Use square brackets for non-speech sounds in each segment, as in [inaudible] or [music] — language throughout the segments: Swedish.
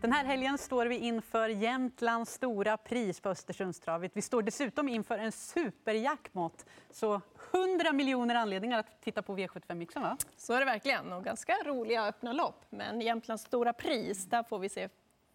Den här helgen står vi inför Jämtlands stora pris på Östersundstravet. Vi står dessutom inför en superjackpot. Så 100 miljoner anledningar att titta på V75-mixen, va? Så är det verkligen. Och ganska roliga öppna lopp. Men Jämtlands stora pris, där får vi se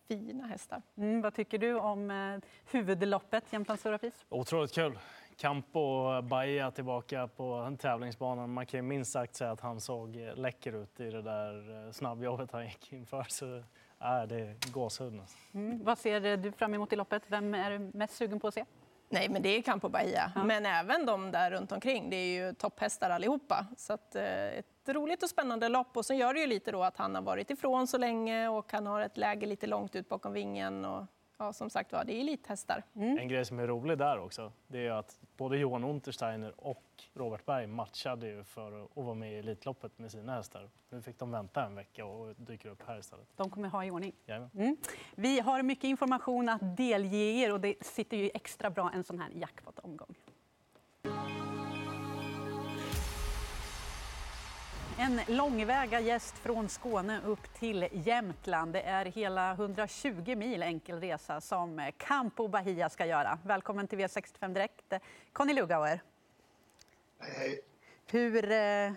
fina hästar. Mm, vad tycker du om eh, huvudloppet, Jämtlands stora pris? Otroligt kul. Campo Bahia tillbaka på tävlingsbanan. Man kan minst sagt säga att han såg läcker ut i det där eh, snabbjobbet han gick inför. Så är det är gåshud. Mm. Vad ser du fram emot i loppet? Vem är du mest sugen på att se? Nej, men det är Campo Bahia. Ja. Men även de där runt omkring. Det är ju topphästar allihopa. Så att, eh, ett roligt och spännande lopp. Och sen gör det ju lite då att han har varit ifrån så länge och han har ett läge lite långt ut bakom vingen. Och ja, som sagt var, det är elithästar. Mm. En grej som är rolig där också, det är att både Johan Untersteiner och Robert Berg matchade ju för att vara med i Elitloppet med sina hästar. Nu fick de vänta en vecka och dyker upp här istället. De kommer ha i ordning. Mm. Vi har mycket information att delge er och det sitter ju extra bra en sån här jackpot-omgång. En långväga gäst från Skåne upp till Jämtland. Det är hela 120 mil enkel resa som Campo Bahia ska göra. Välkommen till V65 Direkt, Conny Lugauer. Hej, hej. Hur, eh,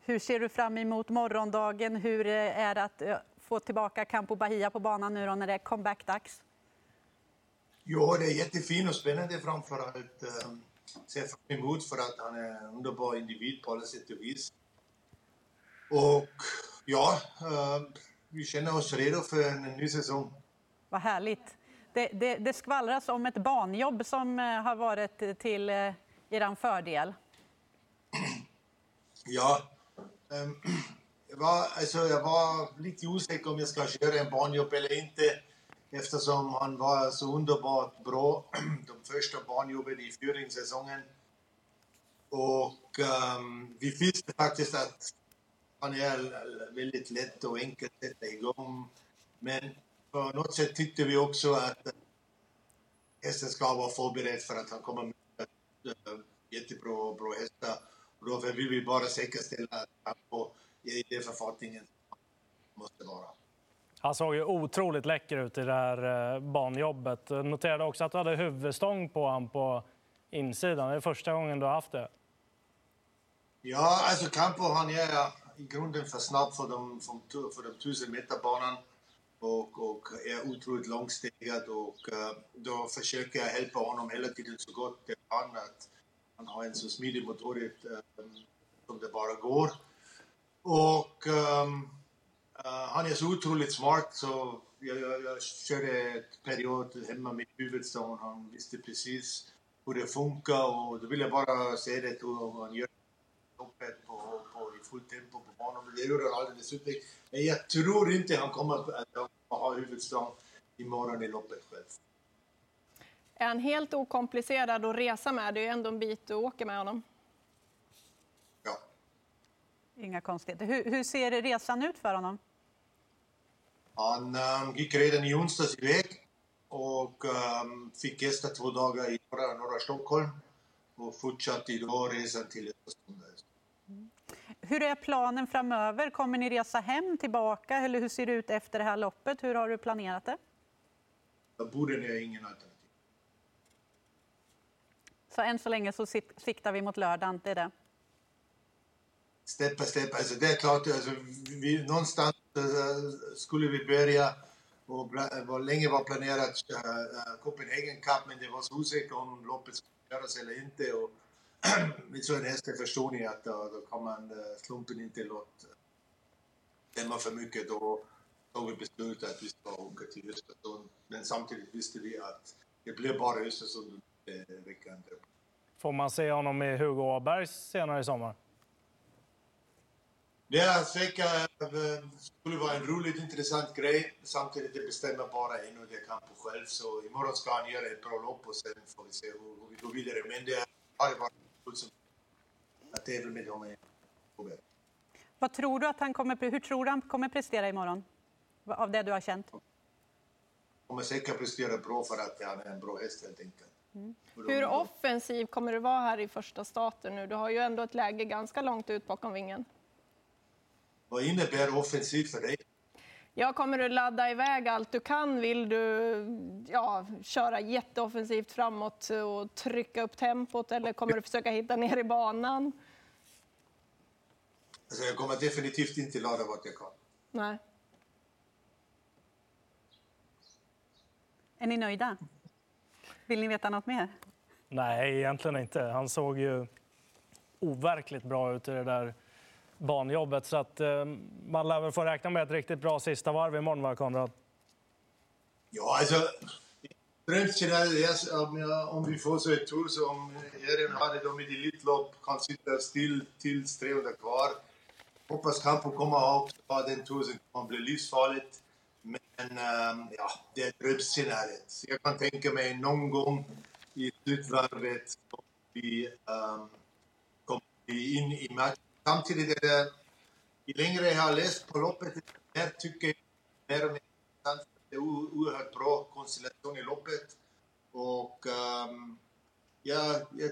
hur ser du fram emot morgondagen? Hur eh, är det att eh, få tillbaka Campo Bahia på banan nu då när det är comeback-dags? Jo, det är jättefint och spännande framför allt. Ser fram emot för att han är en underbar individ på alla sätt och vis. Och ja, vi känner oss redo för en ny säsong. Vad härligt. Det, det, det skvallras om ett banjobb som har varit till er fördel. [clears throat] Ja, ähm, [clears throat] jag, var, alltså, jag var lite osäker om jag ska köra en banjobb eller inte eftersom han var så underbart bra [clears throat] de första banjobben i fyringssäsongen. Och ähm, vi visste faktiskt att han är väldigt lätt och enkelt att sätta igång. Men på något sätt tyckte vi också att hästen ska vara förberedd för att han kommer med äh, jättebra bra hästar. Och därför vill vi bara säkerställa att han får i den författningen måste vara. Han såg ju otroligt läcker ut i det här eh, banjobbet. Jag noterade också att du hade huvudstång på honom på insidan. Det är första gången du har haft det. Ja, alltså Campo han är i grunden för snabb för de, för de 1000 meter banan och, och är otroligt långstegad och äh, då försöker jag hjälpa honom um hela tiden så gott jag kan att han har en så smidig motor som det bara går. Och um, uh, han är så otroligt smart så jag, jag, jag körde ett period hemma med huvudstaden. Han visste precis hur det funkar och då vill jag bara se det hur han gör loppet fullt tempo på banan. Det gör han alldeles utmärkt. Men jag tror inte han kommer att ha huvudstaden imorgon i loppet själv. Är han helt okomplicerad att resa med? Det är ju ändå en bit du åker med honom. Ja. Inga konstigheter. Hur, hur ser resan ut för honom? Han um, gick redan i onsdags iväg och um, fick gästa två dagar i norra, norra Stockholm och fortsatte idag resan till Östersund. Hur är planen framöver? Kommer ni resa hem tillbaka eller hur ser det ut efter det här loppet? Hur har du planerat det? Boden är ingen alternativ. Så än så länge så siktar vi mot lördagen, det är det? Step by step. Alltså det är klart, alltså, vi, någonstans uh, skulle vi börja och var länge var planerat uh, Copenhagen Cup men det var så osäkert om loppet skulle göras eller inte. Och, så en häst förstår ni att då, då kan man uh, slumpen inte låta stämma för mycket. Då tog vi beslutet att vi ska åka till Östersund. Men samtidigt visste vi att det blev bara Östersund veckan Får man se honom med Hugo Åberg senare i sommar? Det är säkert skulle vara en roligt intressant grej. Samtidigt det bestämmer bara en och det kan på själv. Så imorgon ska han göra ett bra lopp och sen får vi se hur, hur vi går vidare. Men det har varit att tävla med honom. Vad tror du att han kommer, hur tror du han kommer prestera imorgon? Av det du har känt? Han kommer säkert prestera bra för att han är en bra häst helt enkelt. Mm. Hur offensiv kommer du vara här i första starten nu? Du har ju ändå ett läge ganska långt ut bakom vingen. Vad innebär offensiv för dig? Ja, kommer du ladda iväg allt du kan? Vill du ja, köra jätteoffensivt framåt och trycka upp tempot eller kommer du försöka hitta ner i banan? Alltså jag kommer definitivt inte ladda vart jag kan. Nej. Är ni nöjda? Vill ni veta något mer? Nej, egentligen inte. Han såg ju overkligt bra ut i det där banjobbet. Så att, eh, man lär väl få räkna med ett riktigt bra sista varv imorgon, va, Konrad? Ja, alltså drömscenariot är om, jag- om vi får så ett tur som Erin hade de i Elitlopp, kan sitta still tills 300 kvar. Hoppas Campo kommer ha också ha den tur som kommer bli livsfarligt. Men ehm, ja, det är drömscenariot. Så Jag kan tänka mig någon gång i slutvarvet så vi um, kommer in i matchen. Samtidigt är det, ju längre jag har läst på loppet, mer tycker jag mer och mer intressant. Det är oerhört bra konstellation i loppet. Och um, ja, jag